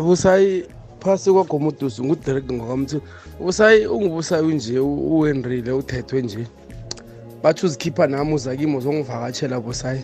busayi phasi kwagomodusi nguderek ngokamthi busayi ungubusayi unje uwenrile uthethwe nje bathi uzikhipha nami uza kimi uzongivakatshela busayi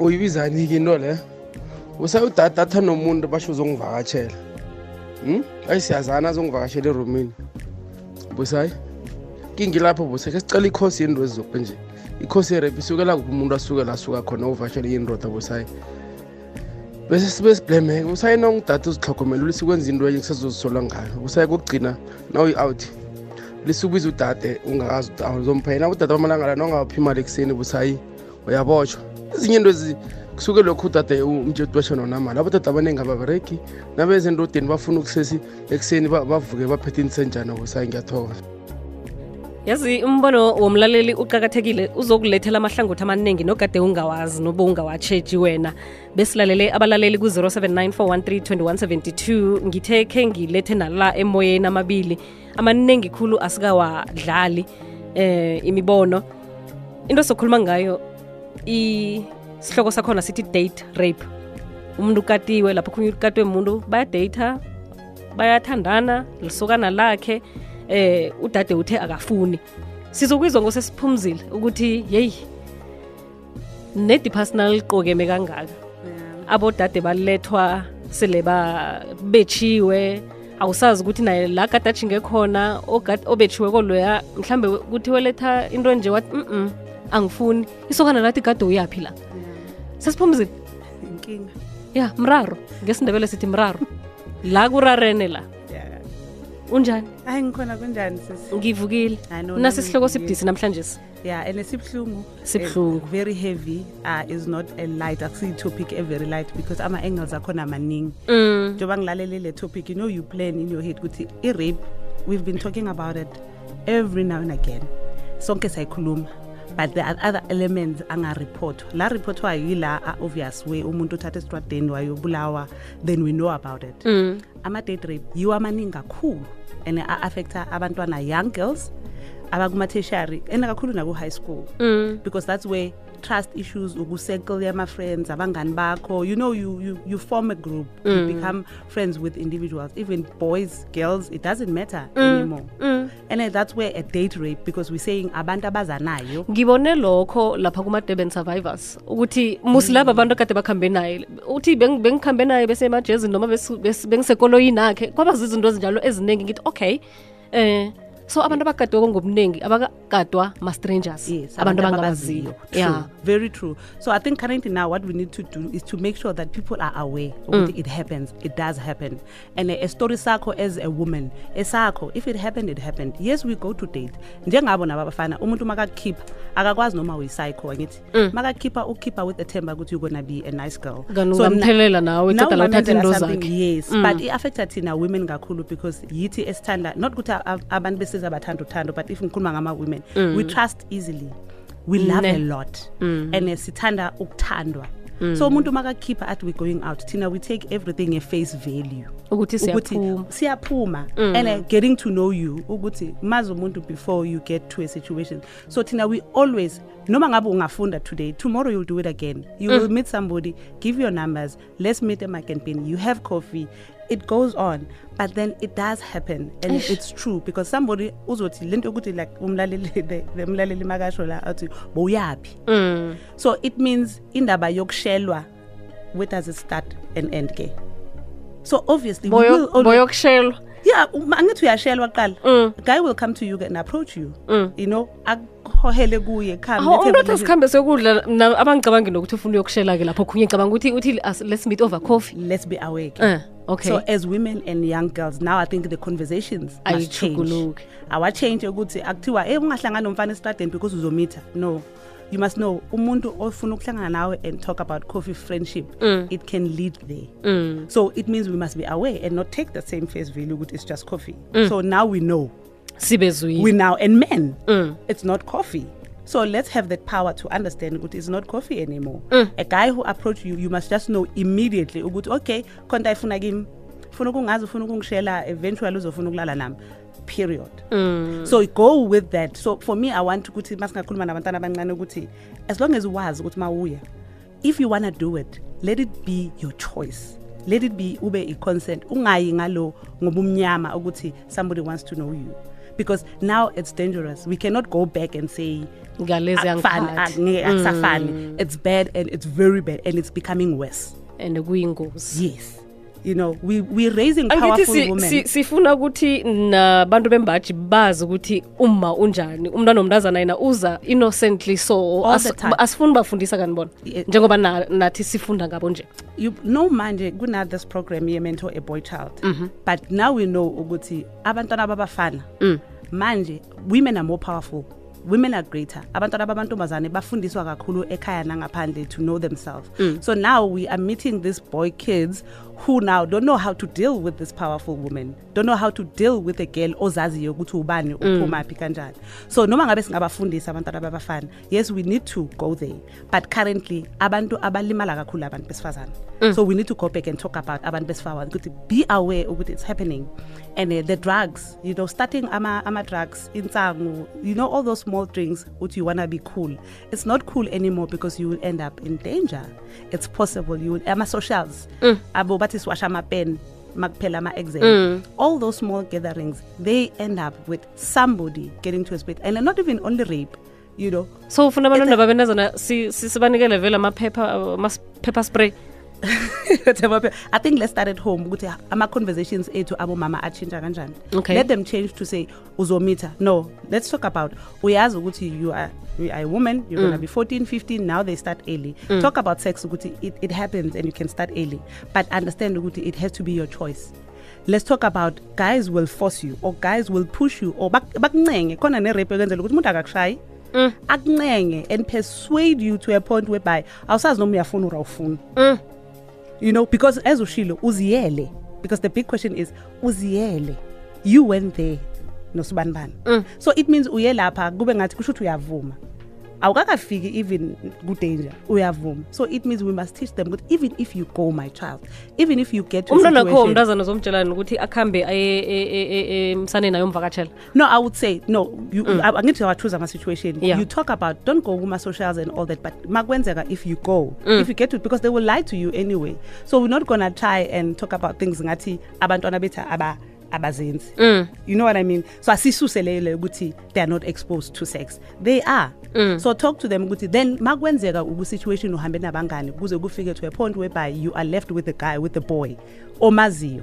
uyibizani-ke into le busayi udadatha nomuntu basho uzongivakatshela um ayi siyazana azongivakatshela eromini busayi kingilapho busayi khe sicela ikhosi yendozi zokwe nje ikhosi yerep isukela kuphi umuntu asukela asuka khona uvashele yendoda busayi bese sibe sibhlemeke usayenongidatha uzihlogomela ulise kwenza into enye kusezozisolwa ngayo usaye kokugcina nawuyi-out lise ubize udade ungakazi uzomphayena udade amalanga la nongawuphi imali ekuseni busayi uyabotshwa ezinye into kusuke lokhu udade umjetwesha nonamali abodade abaningi ababereki nabezendodeni bafuna ukusesi ekuseni bavuke baphethe inisenjani busayi ngiyathokoza yazi umbono womlaleli uqakathekile uzokulethela amahlangothi amaningi nogade ungawazi noba ungawatshetshi wena besilalele abalaleli ku-079 413 ngithe khe ngilethe nala emoyeni amabili amaningi khulu asikawadlali um imibono into sokhuluma ngayo isihloko sakhona sithi date rape umuntu ukatiwe lapho khunye ukatiwe muntu bayadata bayathandana lisukana lakhe like eh udade uthe akafuni sizokwizwa ngosesiphumzile ukuthi yeyi nedipersonal liqokeme kangaka yeah. abodade balethwa sele bechiwe awusazi ukuthi naye la kade ajinge khona obechiwe koloya mhlambe ukuthi weletha into nje wathi mm -mm, angifuni isokana lathi kade uyaphi la yeah. sesiphumzile inkinga ya yeah, mraro ngesindebele sithi mraro la kurarene la unjani hayi ngikhona kunjani sisi ngivukile nasisihloko sibudisi namhlanje yeah and sibhlungu sibhlungu eh, very heavy uh, is not a light akusiyi topic a very light because ama-angles akhona amaningi mm. njengoba mm. ngilalele le topic you know you plan in your head ukuthi i-rape we've been talking about it every now and again sonke sayikhuluma but there are other elements angariphothwa la riphothwa yila a-obvious way umuntu othatha estradeni wayobulawa then we know about it ama-date mm. rape yiwo amaningi kakhulu and a-affecta abantwana young girls abakumatertiary and kakhulu naku-high school mm. because that's where trust issues uku-circle yama-friends abangani bakho you know you, you, you form a group mm. you become friends with individuals even boys girls it doesn't matter mm. anymore mm. and that's where a date rape because we're saying abantu abazanayo ngibone lokho lapha kuma-durban survivors ukuthi musi laba abantu akade bakuhambe naye uthi bengihambe naye besemajezini noma bengisekoloyinakhe kwaba zizinto ezinjalo eziningi ngithi okay um so abantu abagadwe ngobunengi abakadwa ma-strangers yes, abantu abangabaziyo yeah. very true so i think currently now what we need to do is to make sure that people are aware mm. ukuthi mm. it happens it does happen and uh, a story sakho as a woman esakho if it happened it happened yes we go to date njengabo nabo abafana umuntu umakakukhipha akakwazi noma uyi-psycho angithi umakakhipha mm. ukhipha with ethemba ukuthi you're gonna be a nice girl gamphelela nawe ecdalathatha into zakhe yes mm. but i-affecta thina women kakhulu because yithi esithanda not ukuthi abantu sizabathanda uthando but if ngikhuluma ngama-women mm. we trust easily we love ne. a lot mm. and uh, sithanda ukuthandwa mm. so umuntu uma kakhipha athi we going out thina we take everything e-face value ukuthi ukuthi siyaphuma mm. and uh, getting to know you ukuthi mazi umuntu before you get to a situation so thina we always noma ngabe ungafunda today tomorrow you'll do it again you mm. will meet somebody give your numbers let's meet emakenpin you have coffee it goes on but then it does happen and Ish. it's true because somebody uzothi le nto yokuthi like umlalelile umlaleli makasho la athi bowuyaphi mm. so it means indaba yokushelwa where does it start and end ke so obviously boyokushelwa yeah angithi uyashelwa kuqala mm. guy will come to you and approach you mm. you know uhohele kuye khaumntuathi asikhambe sokudla abangicabangi nokuthi ufuna uyokushela-ke lapho khunye ngicabanga ukuthi uthi ah, let's meet over coffee let's be awake eh, Okay. So as women and young girls, now I think the conversations are change. Our change ukuthi akuthiwa hey eh, ungahlangana nomfana esitradeni because uzomitha. No. You must know umuntu ofuna ukuhlangana nawe and talk about coffee friendship, mm. it can lead there. Mm. So it means we must be aware and not take the same face value ukuthi it's just coffee. Mm. So now we know sibezwini we now and men mm. it's not coffee so let's have that power to understand ukuthi it's not coffee anymore mm. a guy who approach you you must just know immediately ukuthi okay khonto ayifuna kimi funa ukungazi ufuna ukungishela eventually uzofuna ukulala nami period mm. so go with that so for me i want ukuthi ma singakhuluma nabantwana abancane ukuthi as long as wazi ukuthi mawuya if you want to do it let it be your choice let it be ube i-consent ungayi ngalo ngoba umnyama ukuthi somebody wants to know you because now it's dangerous. We cannot go back and say ah, ah, mm. it's bad and it's very bad and it's becoming worse. And goes. Yes. you know we we raising powerful women si, sifuna si ukuthi nabantu bembaji bazi ukuthi umma unjani umntu anomntazana yena uza innocently so asifuni as bafundisa kani bona njengoba na, nathi sifunda ngabo nje you know manje kuna this program ye mentor a boy child mm -hmm. but now we know ukuthi abantwana babafana mm. manje women are more powerful women are greater abantwana bamantombazane bafundiswa kakhulu ekhaya nangaphandle to know themselves mm. so now we are meeting these boy kids who now don't know how to deal with this powerful woman don't know how to deal with a girl ozaziyo ukuthi ubani uphumaphi mm. kanjani so noma ngabe singabafundisa abantwana babafana yes we need to go there but currently abantu abalimala kakhulu abantu besifazane mm. so we need to go back and talk about abantu besifazane ukuthi be aware ukuthi it's happening and uh, the drugs you know starting ama-drugs ama insangu you know all those small drinks uthi you want to be cool it's not cool anymore because you will end up in danger it's possible you will, ama-socials mm. abo bathi siwasha amapen makuphela ama-exam mm. all those small gatherings they end up with somebody getting to twisted and not even only rape you know so ufuna abantwana babe nazona sibanikele vele amaphepha ama-paper spray I think let's start at home. Ama-conversations ethu abomama atshintsha kanjani. Okay. Let them change to say uzomitha. No, let's talk about uyazi ukuthi you are you are a woman, you're mm. going to be 14, 15, now they start early. Mm. Talk about sex ukuthi it, it happens and you can start early. But understand ukuthi it has to be your choice. let's talk about guys will force you or guys will push you or bakuncenge khona ne-rape ekwenzela ukuthi umuntu akakushayi mm. akuncenge and persuade you to a point whereby awusazi noma uyafuna urawufuna you know because as ushilo uziyele because the big question is uziyele you went there nosibanibani mm. so it means uye lapha kube ngathi kusho ukuthi uyavuma awukakafiki even kudanger uyavuma so it means we must teach them ukuthi even if you go my child even if you get umntwana kho umntazana zomtshelani ukuthi akuhambe emsane nayo mvakatshela no i would say no you, mm. angithi awachoose ama-situation yeah. you talk about don't go kuma-socials and all that but makwenzeka if you go mm. if you get to because they will lie to you anyway so we're not gonna try and talk about things ngathi abantwana bethu aba abazenzi mm. you know what i mean so asisuse leyo leyo ukuthi they are not exposed to sex they are mm. so talk to them ukuthi then makwenzeka ukusituation uhambe nabangani kuze kufike to a point whereby you are left with a guy with a boy omaziyo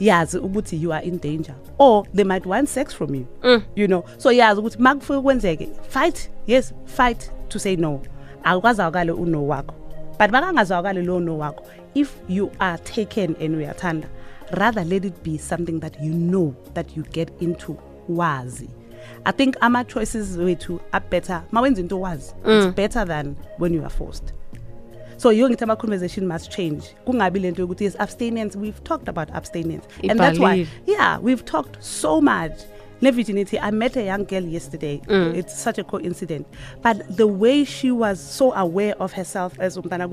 yazi ukuthi you are in danger or they might want sex from you mm. you know so yazi ukuthi makufike kwenzeke fight yes fight to say no awukazawakale uno wakho but makangazwakale lowo no wakho if you are taken and uyathanda Rather, let it be something that you know that you get into wazi. I think ama choices way to are better. My Mawenza into wazi. It's mm. better than when you are forced. So your ama conversation must change. lento yes abstinence we've talked about abstinence. And that's why yeah, we've talked so much. Le virginity, I met a young girl yesterday. Mm. It's such a coincidence. But the way she was so aware of herself as umtana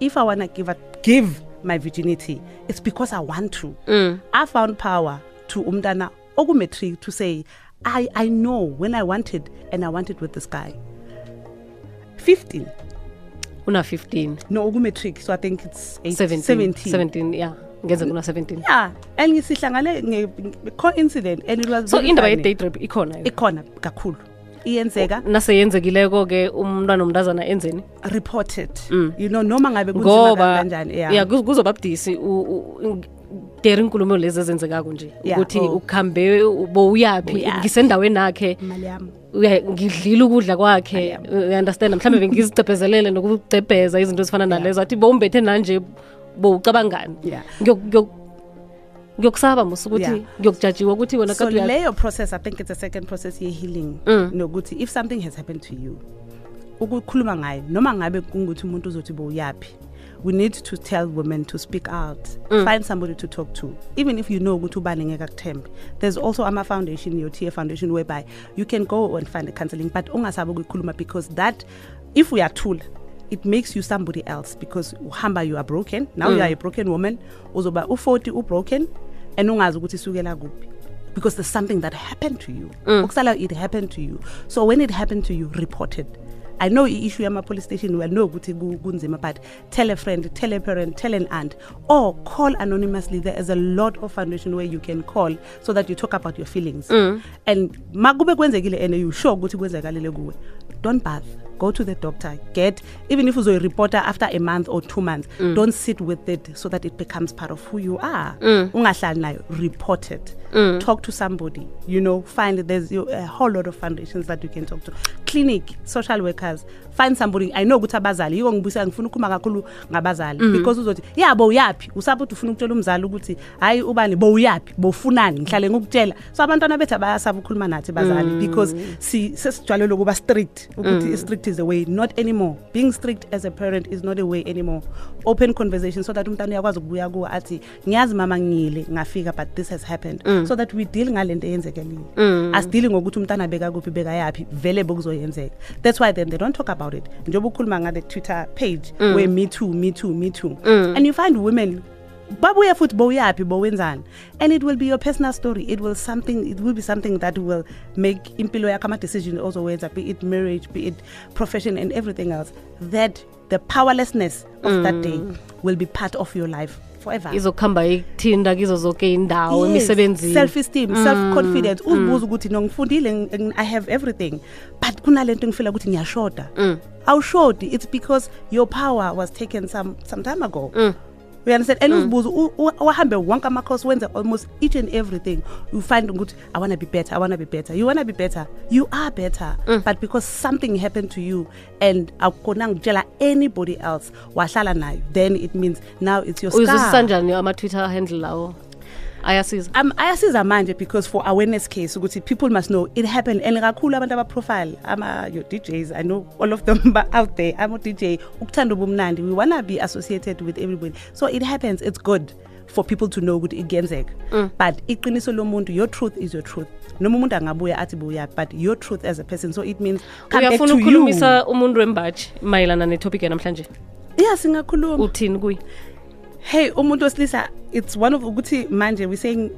if I want to give a give my virginity it's because i want to mm. i found power to umntana okumetric to say I, i know when i want it and i want it with this guy 15 una-15 no okumetric so i think it's 17 yeah ngenze kuna-17 ya and ngisihlangale co-incident and so indaba ye-day trip ikhona ikhona kakhulu iyenzeka oh, nase yenzekileko-ke umntwana omntazana enzeni report mm. you know noma ngabe ngoba ya yeah. kuzoba budisi deri inkulumo lezi ezenzekako nje ukuthi oh. ukhambe bowuyaphi ngisendaweni akhe ngidlile ukudla kwakhe uyaunderstanda mhlawumbe bengizicebhezelele nokucebheza izinto ezifana nalezo athi bowumbethe nanje bowucabangani ngiyokuphi ngiyokusaba mos ukuthi ngiyokujajiwa ukuthi wena so leyo process i think it's a second process ye-healing mm. nokuthi if something has happened to you ukukhuluma ngayo noma ngabe kungukuthi umuntu uzothi bowuyaphi we need to tell women to speak out mm. find somebody to talk to even if you know ukuthi ubani ngeke akuthembe there's also ama-foundation your-tier foundation whereby you can go and find a counseling but ungasabi ukuyikhuluma because that if uyathula it makes you somebody else because uhamba you are broken now mm. you are a broken woman uzoba u-40 ubroken and ungazi ukuthi isukela kuphi because there's something that happened to you mm. okusala mm. it happened to you so when it happened to you report it i know i-issue yama-police station uyaknow ukuthi kunzima but tell a friend tell a parent tell an aunt or call anonymously there is a lot of foundation where you can call so that you talk about your feelings mm. and ma kube kwenzekile and you sure ukuthi kwenzekalele kuwe don't bath go to the doctor get even if you're a reporter after a month or two months mm. don't sit with it so that it becomes part of who you are mm. report it mm. talk to somebody you know find there's a whole lot of foundations that you can talk to clinic social workers find somebody i know ukuthi abazali yiko ngibuyisa ngifuna ukukhuma kakhulu ngabazali mm. because uzothi yabo uyaphi usaphuthi ufuna ukutshela umzali ukuthi hayi ubani bowuyaphi bowufunani ngihlale ngokutshela so abantwana bethu bayasaba ukukhuluma nathi bazali mm. because sesijwalelwe ukuba strict ukuthi i-strict mm. is a way not anymore being strict as a parent is not a way anymore open conversation so that umntana uyakwazi ukubuya kuwo athi ngiyazi mama ngiyile ngafika but this has happened so that we deal ngale nto eyenzekelile asidili ngokuthi umntana bekakuphi bekayaphi vele bekuzoyenzeka that's why then they don't talk about about it njengoba ukhuluma ngale twitter page mm. where me too me too me too mm. and you find women babuya futhi bowuyaphi bowenzani and it will be your personal story it will something it will be something that will make impilo yakho ama-decision ozowenza be it marriage be it profession and everything else that the powerlessness of mm. that day will be part of your life forever izokuhamba ikuthinda kizo zonke indawo emisebenzini self esteem mm. self confidence mm. uzibuza ukuthi nongifundile i have everything but kunale nto engifela ukuthi ngiyashoda mm. awushodi it's because your power was taken some, some time ago mm. you and mm. uzibuze wahambe wonke ama-course wenze almost each and everything you find ukuthi i wanna be better i wanna be better you wanna be better you are better mm. but because something happened to you and akukhona ngitshela anybody else wahlala nayo then it means now it's your uyizusisanjani ama-twitter handle lawo ayasiza um, ayasiza manje because for awareness case ukuthi people must know it happened and kakhulu abantu abaprofile your djs i know all of them ba out there ama dj ukuthanda ubumnandi we wanna be associated with everybody so it happens it's good for people to know ukuthi ikuyenzeka mm. but iqiniso lomuntu your truth is your truth noma umuntu angabuya athi buyaphi but your truth as a person so it means uyafuna ukukhulumisa umuntu wembaji mayelana netopic yanamhlanje ya singakhuluma uthini kuye hey umuntu wesilisa it's one of Uguti Manje, we're saying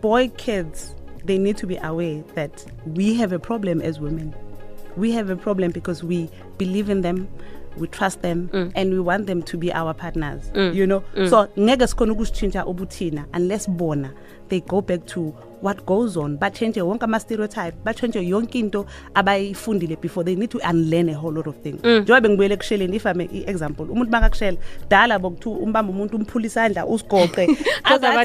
boy kids, they need to be aware that we have a problem as women. We have a problem because we believe in them, we trust them mm. and we want them to be our partners mm. you know mm. so ngeke sikhona ukusitshintsha ubuthina unless bona they go back to what goes on batshentshe wonke ama-stereotype batshentshe yonke into abayifundile before they need to unlearn a whole lot of things mm. njengoba mm. bengibuyela ekushelini ifame i-example umuntu uma ngakushela dala bokuthi umbamba umuntu umphula isandla usigoqe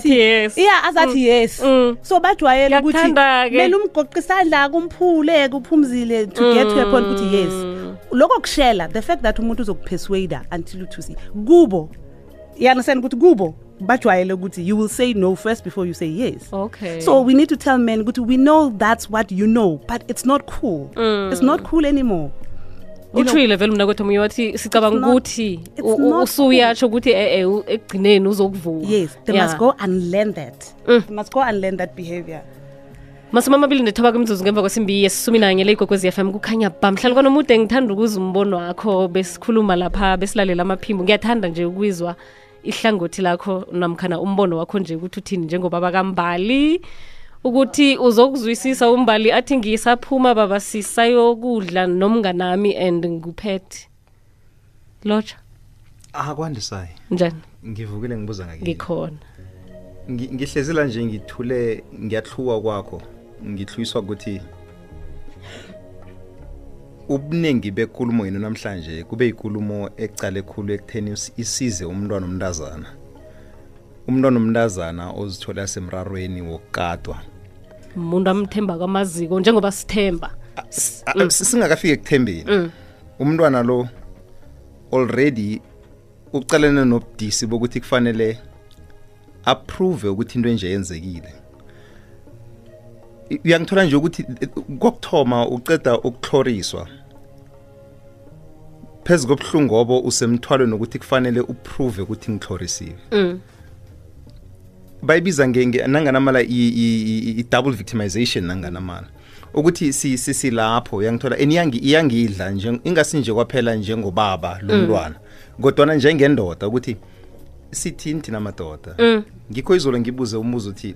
yes iya azathi yes mm. Mm. so bajwayele ukuthi mele umgoqa isandla kumphule-ke uphumzile to mm. get to a point ukuthi yes mm. loko kushela the fact that umuntu uzokupersuader until uthusi kubo you understand ukuthi kubo bajwayele ukuthi you will say no first before you say yes okay so we need to tell men ukuthi we know that's what you know but it's not cool mm. it's not cool anymore uthrile vele mna kwethu omunye wathi sicabanga ukuthi usuyatsho ukuthi eh, eh, ekugcineni uzokuvuma yes they yeah. must go and learn that mm. they must go and learn that behavior masumi amabili nethoba kwimzuzu ngemva kwesimbi yesisumi nanye le igwekwezi yafam kukhanya bam kwanoma nomude ngithanda ukuza umbono wakho besikhuluma lapha besilalela amaphimbo ngiyathanda nje ukwizwa ihlangothi lakho namkhana umbono wakho nje ukuthi uthini njengobaba kambali ukuthi uzokuzwisisa umbali athi ngisaphuma baba sisayokudla nomnganami and nguphethe lotsha akwandisayo njani ngivukile ngibuza ngakikhona ngihlezela nje ngithule ngiyahluka kwakho ngihluliswa ukuthi ubuningi bekulumo yenu namhlanje kube ikulumo ecala ekhulu ekutheni isize umntwana omntazana umntwana omntazana ozithola semrarweni wokukatwa umuntu amthemba kwamaziko njengoba sithemba singakafiki ekuthembeni mm. umntwana lo already ucalene nobudisi bokuthi kufanele approve ukuthi into enje yenzekile uyangithola nje ukuthi kokuthoma uceda ukuhloriswa phezu kobuhlungu obo usemthwalweni ukuthi kufanele uprove ukuthi ngihlorisiwe mm. bayibiza nanganamala i-double victimization nanganamala ukuthi silapho si, si, yangithola and iyangidla ingasinje kwaphela njengobaba lomlwana mm. kodwana njengendoda ukuthi sithini thina madoda mm. ngikho izolo ngibuze umbuzo uthi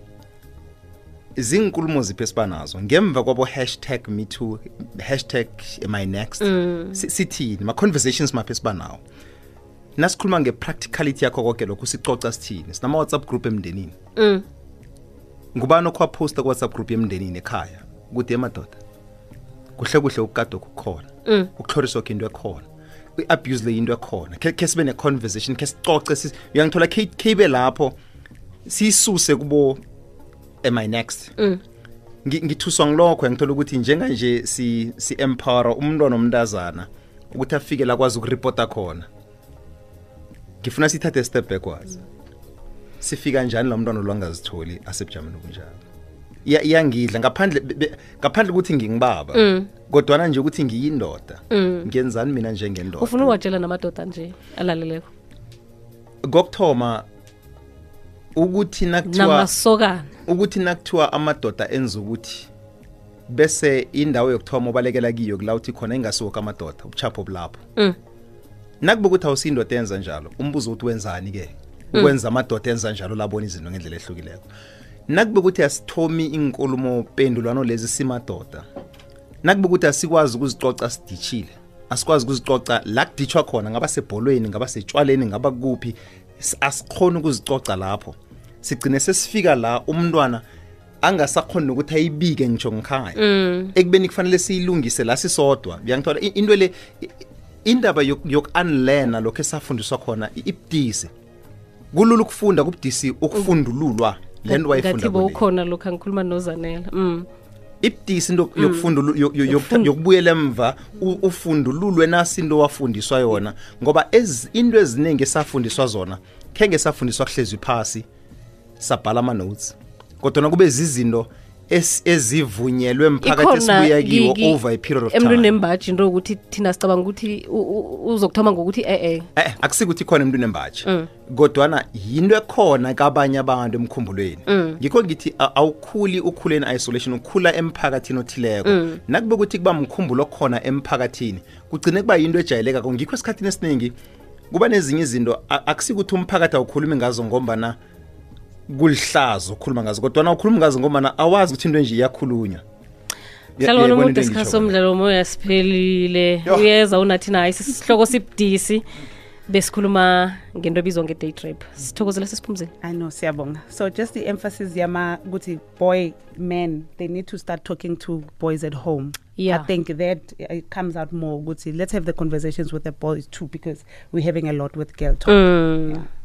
ziinkulumo ziphi esibanazo ngemva kwabo hashtag me too hashtag my next mm. sithini ma-conversations maphi esibanawo nasikhuluma nge-practicality yakho konke lokho sicoca sithini sinama-whatsapp group emndenini mm. ngubani okhwaphosta ku-whatsapp group yemndenini ekhaya kude emadoda kuhle kuhle ukukade okukhona mm. ukuhloriswa kho into ekhona i-abuse le into ekhona khe sibe ne-conversation khe sicoce uyangithola khe ibe lapho siyisuse kubo am i next mm. ngithuswa ngilokho ngithola ukuthi njenganje si-empowera umntwana omntazana ukuthi afike la kwazi ukuripota khona ngifuna sithathe estep back wazi sifika njani la mntwana lwangazitholi asebujameni obunjalo iyangidla ngaphandle ngaphandle ukuthi ngingibaba mm. kodwana nje ukuthi ngiyindoda mm. ngenzani mina njengendoda ufuna ukwatshela namadoda nje alaleleko kokuthoma ukuthi nakuthiwa namasokana ukuthi nakuthiwa amadoda enza ukuthi bese indawo yokuthoma obalekela kiyo kulawuthi khona ingasiwoke amadoda ubuchapho bulapho mm. nakuba ukuthi awusiyindoda enza njalo umbuzo ukuthi wenzani-ke mm. ukwenza mm. amadoda enza njalo labona izinto ngendlela ehlukileko nakube ukuthi asithomi inkulumo pendulwano lezi simadoda nakube ukuthi asikwazi ukuzicoca sidishile asikwazi ukuzicoca la kuditshwa khona ngaba sebholweni ngaba setshwaleni ngaba kuphi asikhona ukuzicoca lapho sigcine sesifika la umntwana angasakhoni nokuthi ayibike ngitsho ngikhaya mm. ekubeni kufanele siyilungise la sisodwa biyangithola into le indaba yoku-unlena lokho esafundiswa khona ibudisi kulula ukufunda kubudisi ukufundululwa le nto wayifundaukhona lokhu angikhuluma nozanela mm. ibudisi into mm. yokufunda yokubuyela emva ufundululwe nasi into wafundiswa yona ngoba into eziningi esafundiswa zona kenge safundiswa kuhlezi phasi sabhala ama notes kodwa nakube izinto ezivunyelwe mphakathiesibuyakiwe over iperiod emntwini embaji into yokuthi thina sicabanga ukuthi uzokuthoma ngokuthi ee eh, eh. akusike ukuthi khona emntwini embaji mm. kodwana yinto ekhona kabanye abantu emkhumbulweni mm. ngikho mm. ngithi uh, awukhuli ukhule in isolation ukhula emphakathini othileko mm. nakube ukuthi kuba mkhumbulo khona emphakathini kugcine kuba yinto ejayeleka ngikho esikhathini esiningi kuba nezinye izinto akusike ukuthi umphakathi awukhulumi ngazo ngombana kulihlazo ukukhuluma ngazo kodwa na ukhuluma ngazo ngomana awazi ukuthi into enje iyakhulunywa hlalona umuntu isikhathi somdlalo omoya siphelile uyeza unathina hayi sisihloko sibudisi besikhuluma ngento ebizwa nge-day trip sithokozela sesiphumzile i know siyabonga so just the emphasis yama ukuthi boy men they need to start talking to boys at home yeah. i think that uh, it comes out more ukuthi let's have the conversations with the boys too because we're having a lot with girl talk mm. yeah.